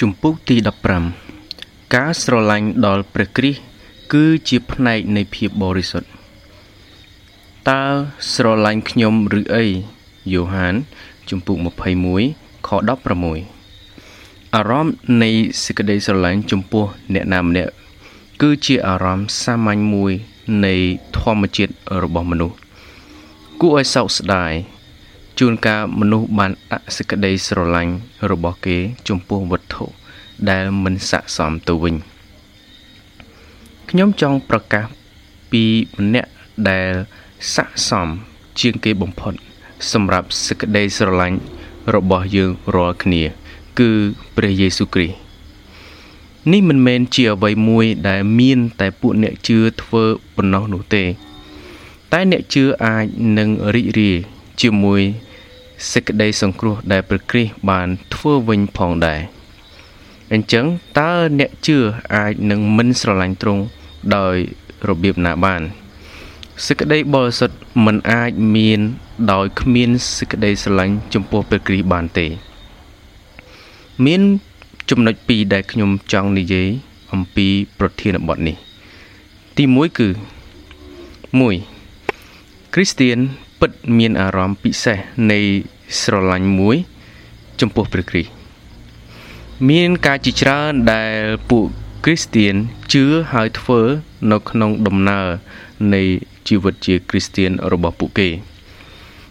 ជំពូកទី15ការស្រឡាញ់ដល់ព្រះគ្រីស្ទគឺជាផ្នែកនៃភាពបរិសុទ្ធតើស្រឡាញ់ខ្ញុំឬអីយ៉ូហានជំពូក21ខ16អារម្មណ៍នៃសេចក្តីស្រឡាញ់ចំពោះអ្នកណាម្នាក់គឺជាអារម្មណ៍សាមញ្ញមួយនៃធម្មជាតិរបស់មនុស្សគួរឲ្យសោកស្ដាយ ជួនកាលមនុស្សបានអសេចក្តីស្រឡាញ់របស់គេ ចំពោះវត្ថុដែលមិនស័ក្តិសមទៅវិញខ្ញុំចង់ប្រកាសពីម្នាក់ដែលស័ក្តិសមជាងគេបំផុត សម្រាប់សេចក្តីស្រឡាញ់របស់យើងរាល់គ្នា គឺព្រះយេស៊ូវគ្រីស្ទនេះមិនមែនជាអ្វីមួយដែលមានតែពួកអ្នកជឿធ្វើប៉ុណ្ណោះនោះទេ តែអ្នកជឿអាចនឹងរីករាយជាមួយ សេចក្តីសង្គ្រោះដែលព្រះគ្រីស្ទបានធ្វើវិញផងដែរអញ្ចឹងតើអ្នកជឿអាចនឹងមិនស្រឡាញ់ទ្រង់ដោយរបៀបណាបានសេចក្តីបរិសុទ្ធមិនអាចមានដោយគ្មានសេចក្តីស្រឡាញ់ចំពោះព្រះគ្រីស្ទបានទេ មានចំណុចពីរដែលខ្ញុំចង់និយាយអំពីប្រធានបទនេះ ទី1គឺ1គ្រីស្ទៀនពិតមានអារម្មណ៍ពិសេសនៃ ស្រឡាញ់មួយ ចំពោះព្រះគ្រីស្ទមានការជាច្រើនដែលពួកគ្រីស្ទៀនជឿហើយធ្វើនៅក្នុងដំណើរនៃជីវិតជាគ្រីស្ទៀនរបស់ពួកគេ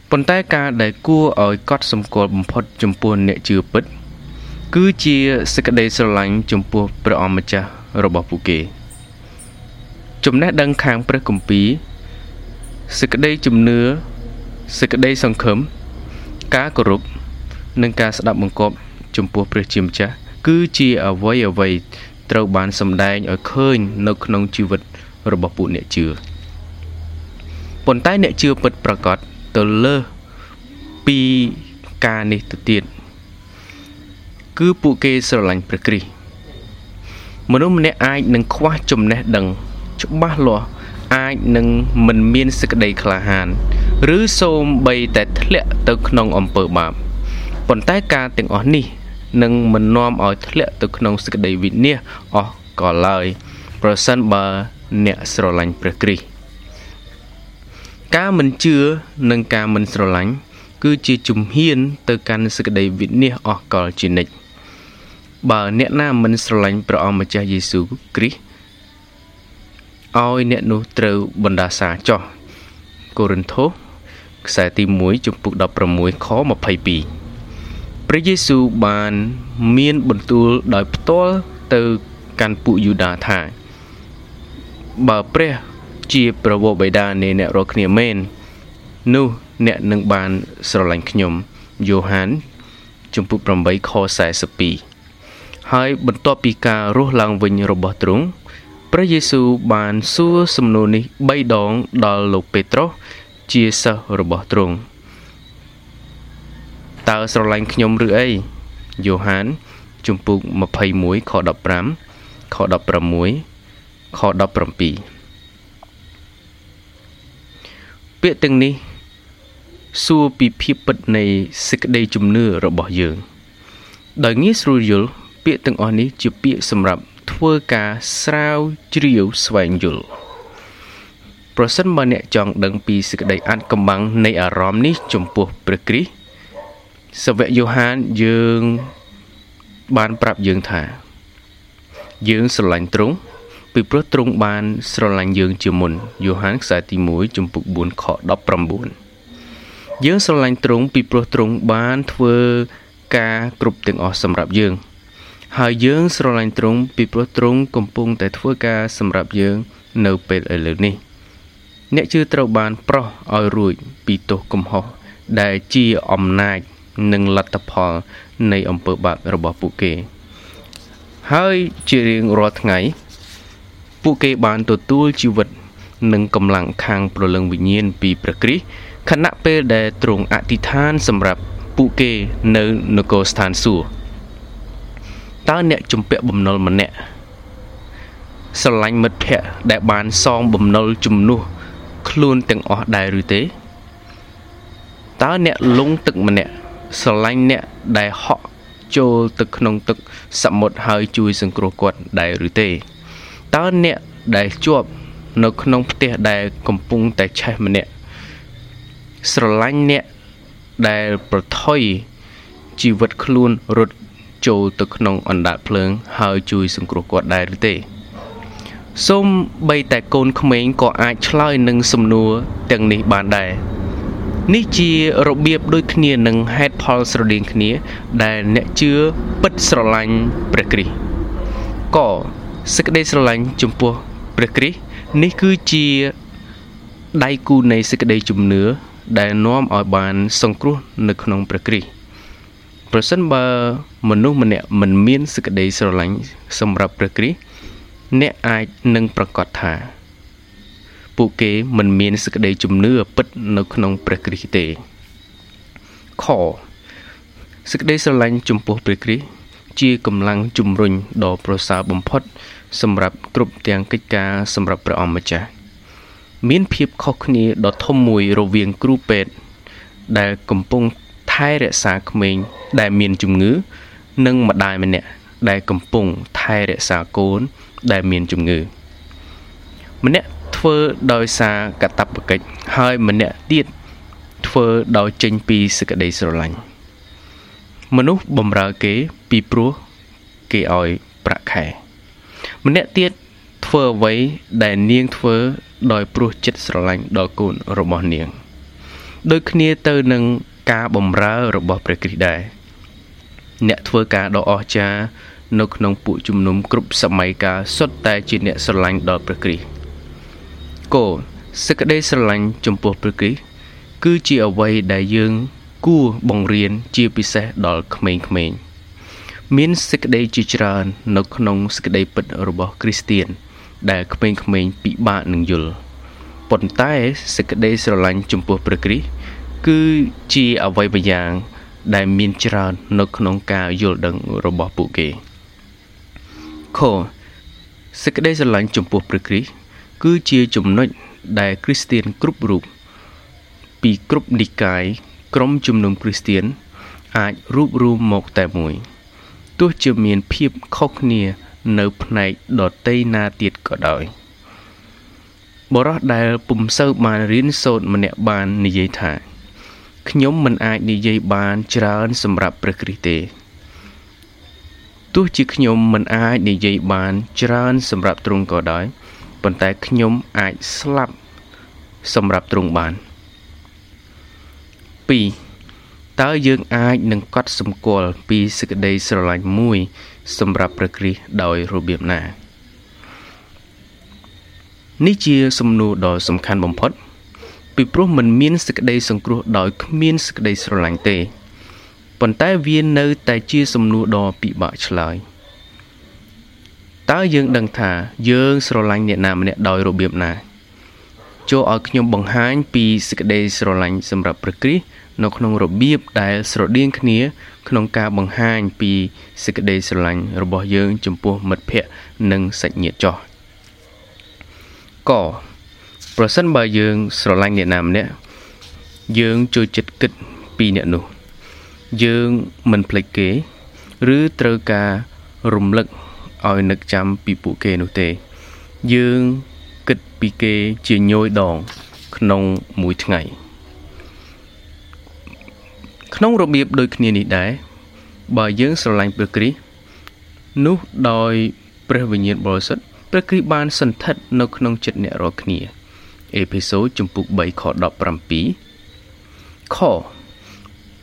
ប៉ុន្តែការដែលគួរឲ្យកត់សម្គាល់បំផុតចំពោះអ្នកជឿពិត គឺជាសេចក្តីស្រឡាញ់ចំពោះព្រះអម្ចាស់របស់ពួកគេ ចំណេះដឹងខាងព្រះគម្ពីរសេចក្តីជំនឿសេចក្តីសង្ឃឹម ការគោរពនិងការស្ដាប់បង្គាប់ចំពោះព្រះជាម្ចាស់គឺជាអ្វីអ្វីត្រូវបានសម្ដែងឲ្យឃើញនៅក្នុងជីវិតរបស់ពួកអ្នកជឿប៉ុន្តែអ្នកជឿពិតប្រាកដទៅលើពីការនេះទៅទៀតគឺពួកគេស្រឡាញ់ព្រះគ្រីស្ទមនុស្សម្នាក់អាចនឹងខ្វះចំណេះដឹង ច្បាស់លាស់អាចនឹងមិនមានសេចក្តីក្លាហាន ឬសូម្បីតែធ្លាក់ទៅក្នុងអំពើបាបប៉ុន្តែការទាំងអស់នេះនឹងមិននាំឲ្យធ្លាក់ទៅក្នុងសេចក្តីវិនាសអស់ក៏ឡើយប្រសិនបើអ្នកស្រឡាញ់ព្រះគ្រីស្ទការមិនជឿនិងការមិនស្រឡាញ់គឺជាជំហានទៅកាន់សេចក្តីវិនាសអស់កលជានិច្ចបើអ្នកណាមិនស្រឡាញ់ព្រះអង្គម្ចាស់យេស៊ូវគ្រីស្ទឲ្យអ្នកនោះត្រូវបណ្ដាសាចោះកូរិនថូស ខ្សែទី1ជំពូក16ខ22ព្រះយេស៊ូវបានមានបន្ទូលដោយផ្ទាល់ទៅកាន់ពួកយូដាថាបើព្រះជាប្រវោបិតានៃអ្នករាល់គ្នាមែននោះអ្នកនឹងបានស្រឡាញ់ខ្ញុំយ៉ូហានជំពូក8ខ42ហើយបន្ទាប់ពីការរស់ឡើងវិញរបស់ទ្រង់ព្រះយេស៊ូវបានសួរសំណួរនេះ3ដងដល់លោកពេត្រុស ជាសិស្សរបស់ទ្រង់តើស្រឡាញ់ខ្ញុំឬអីយ៉ូហានជំពូក21ខ15ខ16ខ17ពាក្យទាំងនេះសួរពីភាពពិតនៃសេចក្តីជំនឿរបស់យើង ដោយងាយស្រួលយល់ពាក្យទាំងអស់នេះជាពាក្យសម្រាប់ធ្វើការស្រាវជ្រាវស្វែងយល់ ប្រសិនបើអ្នកចង់ដឹងពីសេចក្តីអាចកំបាំងនៃអារម្មណ៍នេះចំពោះព្រះគ្រីស្ទសាវកយ៉ូហានយើងបានប្រាប់យើងថា យើងស្រឡាញ់ទ្រង់ពីព្រោះទ្រង់បានស្រឡាញ់យើងជាមុនយ៉ូហានខ្សែទី1ចំពុក4ខ19យើងស្រឡាញ់ទ្រង់ពីព្រោះទ្រង់បានធ្វើការគ្រប់ទាំងអស់សម្រាប់យើង ហើយយើងស្រឡាញ់ទ្រង់ពីព្រោះទ្រង់កំពុងតែធ្វើការសម្រាប់យើង នៅពេលឥឡូវនេះ អ្នកជឿត្រូវបានប្រោះឲ្យរួចពីទោសកំហុសដែលជាអំណាចនិងលទ្ធផល នៃអំពើបាបរបស់ពួកគេ ហើយជារៀងរាល់ថ្ងៃ ពួកគេបានទទួលជីវិត និងកម្លាំងខាងព្រលឹងវិញ្ញាណពីព្រះគ្រីស្ទខណៈពេលដែលទ្រង់អធិដ្ឋានសម្រាប់ពួកគេនៅនគរស្ថានសួគ៌តើអ្នកជំពាក់បំណុលម្នាក់ស្រឡាញ់មិត្តភ័ក្តិដែលបានសងបំណុលជំនួស ខ្លួនទាំងអស់ដែរឬទេតើអ្នកលងទឹកម្នាក់ស្រឡាញ់អ្នកដែលហក់ចូលទៅក្នុងទឹកសមុទ្រហើយជួយសង្គ្រោះគាត់ដែរឬទេតើអ្នកដែលជាប់នៅក្នុងផ្ទះដែលកំពុងតែឆេះម្នាក់ស្រឡាញ់អ្នកដែលប្រថុយជីវិតខ្លួនរត់ចូលទៅក្នុងអណ្ដាតភ្លើងហើយជួយសង្គ្រោះគាត់ដែរឬទេ សូមបីតែកូនក្មេងក៏អាចឆ្លើយនឹងសំណួរទាំងនេះបានដែរនេះជារបៀបដូចគ្នានឹងហេតុផលស្រដៀងគ្នា ដែលអ្នកជឿពិតស្រឡាញ់ព្រះគ្រីស្ទក៏សេចក្តីស្រឡាញ់ចំពោះព្រះគ្រីស្ទនេះគឺជាដៃគូនៃសេចក្តីជំនឿដែលនាំឲ្យបានសង្គ្រោះនៅក្នុងព្រះគ្រីស្ទប្រសិនបើមនុស្សម្នាក់មិនមានសេចក្តីស្រឡាញ់សម្រាប់ព្រះគ្រីស្ទ អ្នកអាចនឹងប្រកាសថា ពួកគេមិនមានសេចក្តីជំនឿពិតនៅក្នុងព្រះគ្រីស្ទទេខសេចក្តីស្រឡាញ់ចំពោះព្រះគ្រីស្ទជាកម្លាំងជំរុញដ៏ប្រសើរបំផុត សម្រាប់គ្រប់ទាំងកិច្ចការសម្រាប់ព្រះអង្គម្ចាស់មានភាពខុសគ្នាដ៏ធំមួយរវាងគ្រូពេទ្យដែលកំពុងថែរក្សាក្មេងដែលមានជំងឺ និងម្ដាយម្នាក់ដែលកំពុងថែរក្សាកូន ដែលមានជំងឺម្នាក់ធ្វើដោយសារកតបកិច្ចហើយម្នាក់ទៀតធ្វើដោយចេញពីសេចក្តីស្រឡាញ់មនុស្សបំរើគេពីព្រោះគេឲ្យប្រាក់ខែ ម្នាក់ទៀតធ្វើអ្វីដែលនាងធ្វើដោយព្រោះចិត្តស្រឡាញ់ដល់កូនរបស់នាងដូចគ្នាទៅនឹងការបំរើរបស់ព្រះគ្រីស្ទដែរអ្នកធ្វើការដ៏អស្ចារ្យ នៅក្នុងពួកជំនុំគ្រប់សម័យកាលសុទ្ធតែជាអ្នកស្រឡាញ់ដល់ព្រះគ្រីស្ទគោសេចក្តីស្រឡាញ់ចំពោះព្រះគ្រីស្ទគឺជាអ្វីដែលយើងគួរបង្រៀនជាពិសេសដល់ក្មេងៗមានសេចក្តីជាច្រើននៅក្នុងសេចក្តីពិតរបស់គ្រីស្ទៀនដែលក្មេងៗពិបាកនឹងយល់ប៉ុន្តែសេចក្តីស្រឡាញ់ចំពោះព្រះគ្រីស្ទគឺជាអ្វីម្យ៉ាងដែលមានច្រើននៅក្នុងការយល់ដឹងរបស់ពួកគេ ខសេចក្តីស្រឡាញ់ចំពោះព្រះគ្រីស្ទគឺជាចំណុចដែលគ្រីស្ទៀនគ្រប់រូបពីគ្រប់និកាយក្រុមជំនុំគ្រីស្ទៀនអាចរួបរวมមកតែមួយទោះជាមានភាពខុសគ្នានៅផ្នែកដតីណាទៀតក៏ដោយបរោះដែលពុំសូវបានរៀនសូត្រម្នាក់បាននិយាយថាខ្ញុំមិនអាចនិយាយបានច្រើនសម្រាប់ព្រះគ្រីស្ទទេ ទោះជាខ្ញុំមិនអាចនិយាយបានច្រើនសម្រាប់ទ្រង់ក៏ដោយប៉ុន្តែខ្ញុំអាចស្លាប់សម្រាប់ទ្រង់បាន2តើយើងអាចនឹងកត់សម្គាល់ពីសេចក្តីស្រឡាញ់មួយ សម្រាប់ព្រះគ្រីស្ទដោយរបៀបណានេះជាសំណួរដ៏សំខាន់បំផុត ពីព្រោះมันមានសេចក្តីសង្គ្រោះដោយគ្មានសេចក្តីស្រឡាញ់ទេ ប៉ុន្តែវានៅតែជាសំណួរដ៏ពិបាកឆ្លើយតើយើងដឹងថាយើងស្រឡាញ់អ្នកណាម្នាក់ដោយរបៀបណាចូលឲ្យខ្ញុំបង្ហាញពីសេចក្តីស្រឡាញ់សម្រាប់ព្រះគ្រីស្ទនៅក្នុងរបៀបដែលស្រដៀងគ្នា ក្នុងការបង្ហាញពីសេចក្តីស្រឡាញ់របស់យើង ចំពោះមិត្តភ័ក្តិនិងសាច់ញាតិចោះកប្រសិនបើយើងស្រឡាញ់អ្នកណាម្នាក់យើងចូលចិត្តគិតពីអ្នកនោះ យើងមិនភ្លេចគេ ឬត្រូវការរំលឹកឲ្យនឹកចាំពីពួកគេនោះទេ យើងគិតពីគេជាញយដង ក្នុងមួយថ្ងៃក្នុងរបៀបដូចគ្នានេះដែរបើយើងស្រឡាញ់ព្រះគ្រីស្ទនោះដោយព្រះវិញ្ញាណបរិសុទ្ធព្រះគ្រីស្ទបានសន្ធិដ្ឋនៅក្នុងចិត្តអ្នករាល់គ្នាអេភេសូតចំពុក3ខ17ខ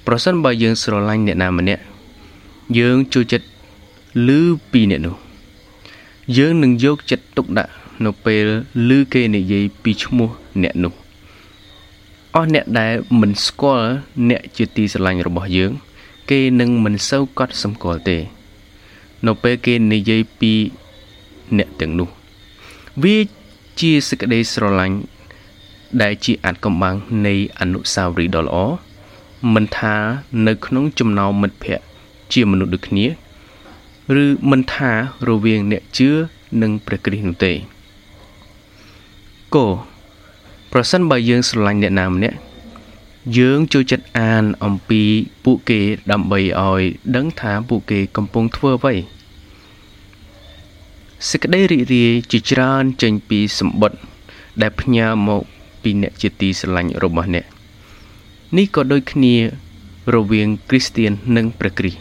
ប្រសិនបើយើងស្រឡាញ់អ្នកណាម្នាក់យើងចូលចិត្តឮពីអ្នកនោះ យើងនឹងយកចិត្តទុកដាក់នៅពេលឮគេនិយាយពីឈ្មោះអ្នកនោះអស់អ្នកដែលមិនស្គាល់អ្នកជាទីស្រឡាញ់របស់យើង គេនឹងមិនសូវកត់សម្គាល់ទេ នៅពេលគេនិយាយពីអ្នកទាំងនោះ វាជាសេចក្តីស្រឡាញ់ដែលជាអាចកំបាំងនៃអនុស្សាវរីយ៍ដ៏ល្អ មិនថានៅក្នុងចំណោមមិត្តភ័ក្តិជាមនុស្សដូចគ្នាឬមិនថារវាងអ្នកជឿនិងព្រះគ្រីស្ទនោះទេគោប្រសិនបើយើងស្រឡាញ់អ្នកណាម្នាក់យើងចូលចិត្តអានអំពីពួកគេដើម្បីឲ្យដឹងថាពួកគេកំពុងធ្វើអ្វីសេចក្តីរីករាយជាច្រើនចេញពីសម្បត្តិដែលផ្ញើមកពីអ្នកជាទីស្រឡាញ់របស់អ្នក នេះក៏ដូចគ្នារវាងគ្រីស្ទៀននិងព្រះគ្រីស្ទ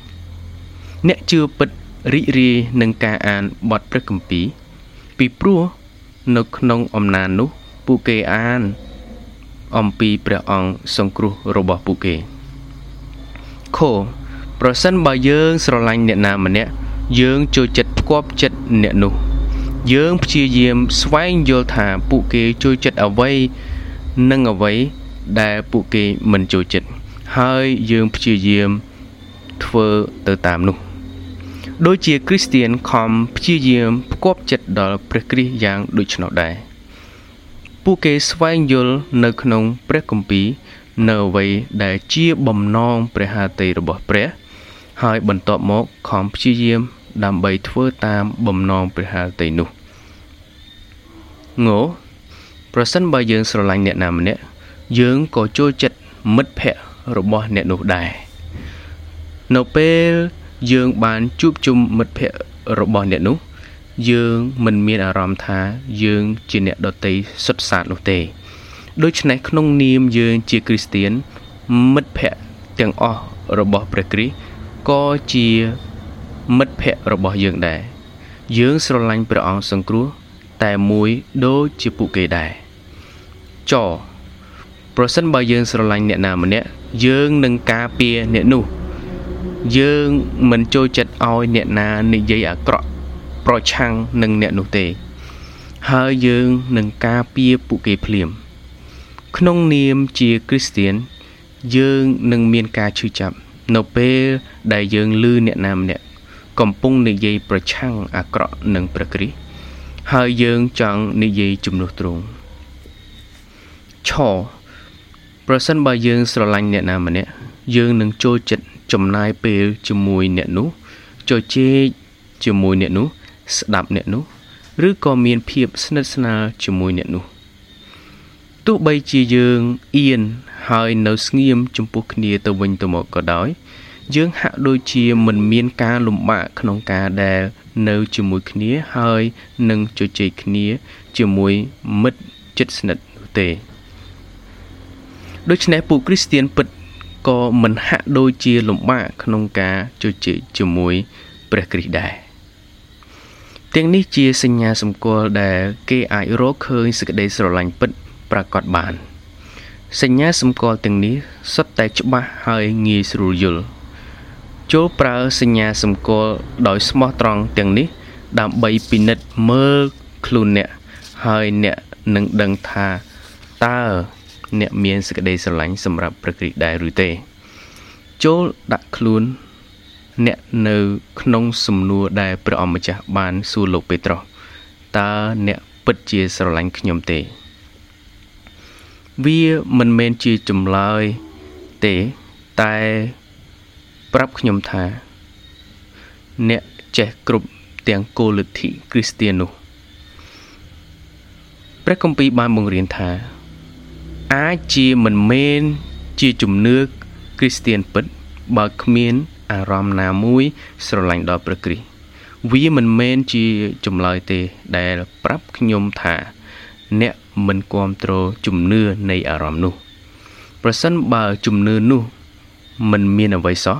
អ្នកជឿពិតរីករាយនឹងការអានបទព្រះគម្ពីរពីព្រោះនៅក្នុងអំណាចនោះពួកគេអាន អំពីព្រះអង្គសង្គ្រោះរបស់ពួកគេខប្រសិនបើយើងស្រឡាញ់អ្នកណាម្នាក់យើងចូលចិត្តផ្គាប់ចិត្តអ្នកនោះ យើងព្យាយាមស្វែងយល់ថាពួកគេចូលចិត្តអ្វីនិងអ្វី ដែលពួកគេមិនចូលចិត្តហើយយើងព្យាយាមធ្វើទៅតាមនោះដូចជាគ្រីស្ទៀនខំព្យាយាមផ្គាប់ចិត្តដល់ព្រះគ្រីស្ទយ៉ាងដូច្នោះដែរពួកគេស្វែងយល់នៅក្នុងព្រះគម្ពីរនៅអ្វីដែលជាបំណងព្រះハតីរបស់ព្រះ ហើយបន្ទាប់មកខំព្យាយាមដើម្បីធ្វើតាមបំណងព្រះハតីនោះងោប្រសិនបើយើងស្រឡាញ់អ្នកណាម្នាក់ យើងក៏ចូលចិត្តមិត្តភ័ក្តិរបស់អ្នកនោះដែរនៅពេលយើងបានជួបជុំមិត្តភ័ក្តិរបស់អ្នកនោះ យើងមិនមានអារម្មណ៍ថាយើងជាអ្នកដតីសុទ្ធសាធនោះទេដូច្នេះក្នុងនាមយើងជាគ្រីស្ទៀនមិត្តភ័ក្តិទាំងអស់របស់ព្រះគ្រីស្ទក៏ជាមិត្តភ័ក្តិរបស់យើងដែរយើងស្រឡាញ់ព្រះអង្គសង្គ្រោះតែមួយដូចជាពួកគេដែរច ប្រសិនបើយើងស្រឡាញ់អ្នកណាម្នាក់យើងនឹងការពារអ្នកនោះ យើងមិនចូលចិត្តឲ្យអ្នកណានិយាយអាក្រក់ប្រឆាំងនឹងអ្នកនោះទេ ហើយយើងនឹងការពារពួកគេភ្លាម ក្នុងនាមជាគ្រីស្ទៀនយើងនឹងមានការឈឺចាប់នៅពេលដែលយើងឮអ្នកណាម្នាក់កំពុងនិយាយប្រឆាំងអាក្រក់នឹងព្រះគ្រីស្ទហើយយើងចង់និយាយជំនួសទ្រង់ឆ ប្រសិនបើយើងស្រឡាញ់អ្នកណាម្នាក់យើងនឹងចូលចិត្តចំណាយពេលជាមួយអ្នកនោះជជែកជាមួយអ្នកនោះស្ដាប់អ្នកនោះឬក៏មានភាពស្និទ្ធស្នាលជាមួយអ្នកនោះទោះបីជាយើងអៀនហើយនៅស្ងៀមចំពោះគ្នាទៅវិញទៅមកក៏ដោយ យើងហាក់ដូចជាមិនមានការលំបាកក្នុងការដែលនៅជាមួយគ្នាហើយនឹងជជែកគ្នាជាមួយមិត្តជិតស្និទ្ធនោះទេ ដូច្នេះពួកគ្រីស្ទៀនពិតក៏មិនហាក់ដូចជាលំបាកក្នុងការជជែកជាមួយព្រះគ្រីស្ទដែរទាំងនេះជាសញ្ញាសម្គាល់ដែលគេអាចរកឃើញសេចក្តីស្រឡាញ់ពិតប្រកបបាន សញ្ញាសម្គាល់ទាំងនេះសុទ្ធតែច្បាស់ហើយងាយស្រួលយល់ចូលប្រើសញ្ញាសម្គាល់ដោយស្មោះត្រង់ទាំងនេះ ដើម្បីពិនិត្យមើលខ្លួនអ្នកហើយអ្នកនឹងដឹងថាតើ អ្នកមានសេចក្តីស្រឡាញ់សម្រាប់ប្រកฤษដែរឬទេ ចូលដាក់ខ្លួនអ្នកនៅក្នុងសំណួរដែលព្រះអម្ចាស់បានសួរលោកពេត្រុសតើអ្នកពិតជាស្រឡាញ់ខ្ញុំទេ វាមិនមែនជាចម្លើយទេតែប្រាប់ខ្ញុំថា អ្នកចេះគ្រប់ទាំងគោលលទ្ធិគ្រីស្ទាននោះព្រះគម្ពីរបានបង្រៀនថា អាចជាមិនមែនជាជំនឿគ្រីស្ទានពិត បើគ្មានអារម្មណ៍ណាមួយស្រឡាញ់ដល់ព្រះគ្រីស្ទវាមិនមែនជាចម្លើយទេដែលប្រាប់ខ្ញុំថា អ្នកមិនគ្រប់គ្រងជំនឿនៃអារម្មណ៍នោះ ប្រសិនបើជំនឿនោះមិនមានអ្វីសោះ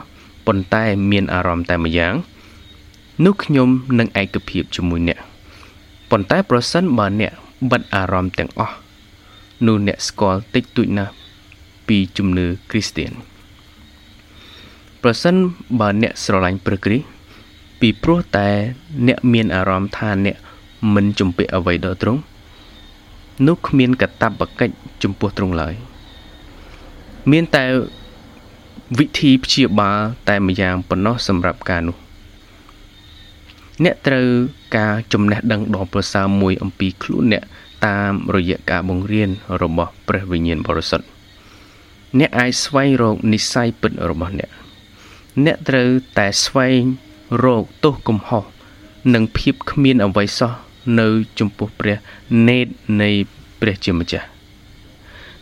ប៉ុន្តែមានអារម្មណ៍តែម្យ៉ាងនោះខ្ញុំនឹងឯកភាពជាមួយអ្នកប៉ុន្តែប្រសិនបើអ្នកបិទអារម្មណ៍ទាំងអស់ នោះអ្នកស្គាល់តិចតួចណាស់ពីជំនឿគ្រីស្ទានប្រសិនបើអ្នកស្រឡាញ់ព្រះគ្រីស្ទពីព្រោះតែអ្នកមានអារម្មណ៍ថាអ្នកមិនជំពាក់អ្វីដល់ទ្រង់នោះគ្មានកតបកិច្ចចំពោះទ្រង់ឡើយមានតែវិធីព្យាបាលតែម្យ៉ាងប៉ុណ្ណោះសម្រាប់ការនោះអ្នកត្រូវការចំណេះដឹងដ៏ប្រសើរមួយអំពីខ្លួនអ្នក តាមរយៈការបង្រៀនរបស់ព្រះវិញ្ញាណបរិសុទ្ធអ្នកអាចស្វែងរកនិស្ស័យពិតរបស់អ្នក អ្នកត្រូវតែស្វែងរកទោសកំហុសនិងភាពគ្មានអ្វីសោះនៅចំពោះព្រះនេតនៃព្រះជាម្ចាស់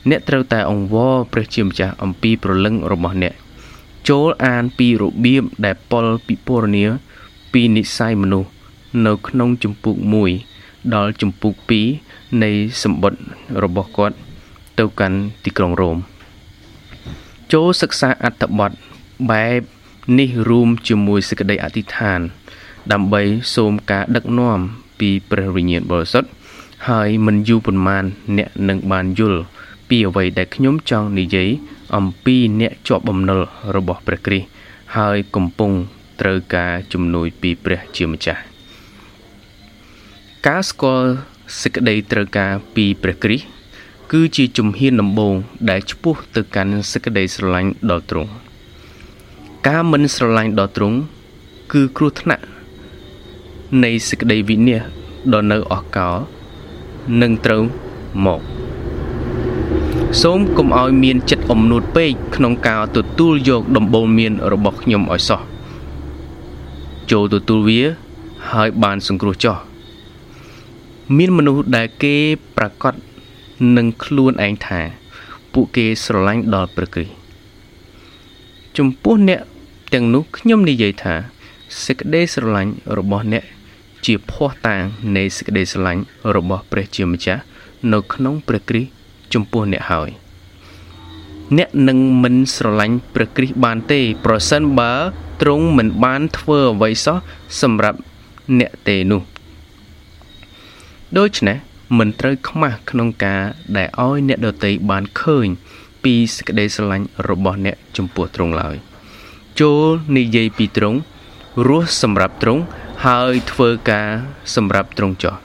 អ្នកត្រូវតែអង្វរព្រះជាម្ចាស់អំពីប្រលឹងរបស់អ្នក ចូលអានពីរបៀបដែលប៉ុលពិពណ៌នាពីនិស័យមនុស្សនៅក្នុងជំពូក1ដល់ជំពូក2 នៃសម្បត្តិរបស់គាត់ទៅកាន់ទីក្រុងរ៉ូមចូលសិក្សាអត្ថបទបែបនេះរួមជាមួយសេចក្តីអធិដ្ឋាន ដើម្បីសូមការដឹកនាំពីព្រះវិញ្ញាណបរិសុទ្ធហើយមិនយូរប៉ុន្មានអ្នកនឹងបានយល់ពីអ្វីដែលខ្ញុំចង់និយាយអំពីអ្នកជាប់បំណុលរបស់ព្រះគ្រីស្ទហើយកំពុងត្រូវការជំនួយពីព្រះជាម្ចាស់ការស្គាល់ សេចក្តីត្រូវការពីព្រះគ្រីស្ទគឺជាជំហានដំបូងដែលឆ្ពោះទៅកាន់សេចក្តីស្រឡាញ់ដល់ទ្រង់ការមិនស្រឡាញ់ដល់ទ្រង់គឺគ្រោះថ្នាក់នៃសេចក្តីវិនាសដ៏នៅអស់កលនឹងត្រូវមកសូមកុំឲ្យមានចិត្តអំនួតពេកក្នុងការទទួលយកដំបូន្មានរបស់ខ្ញុំឲ្យសោះចូលទទួលវាហើយបានសង្គ្រោះចោះ មានមនុស្សដែលគេប្រកាសនឹងខ្លួនឯងថា ពួកគេស្រឡាញ់ដល់ព្រះគ្រីស្ទចំពោះអ្នកទាំងនោះខ្ញុំនិយាយថាសេចក្តីស្រឡាញ់របស់អ្នកជាភ័ស្តុតាងនៃសេចក្តីស្រឡាញ់របស់ព្រះជាម្ចាស់នៅក្នុងព្រះគ្រីស្ទចំពោះអ្នកហើយអ្នកនឹងមិនស្រឡាញ់ព្រះគ្រីស្ទបានទេ ប្រសិនបើទ្រង់មិនបានធ្វើអ្វីសោះសម្រាប់អ្នកទេនោះ ដូច្នេះមិនត្រូវខ្មាស់ក្នុងការដែលឲ្យអ្នកដតីបានឃើញ ពីសេចក្តីស្រឡាញ់របស់អ្នកចំពោះទ្រង់ឡើយចូលនិយាយពីទ្រង់រស់សម្រាប់ទ្រង់ហើយធ្វើការសម្រាប់ទ្រង់ចោះ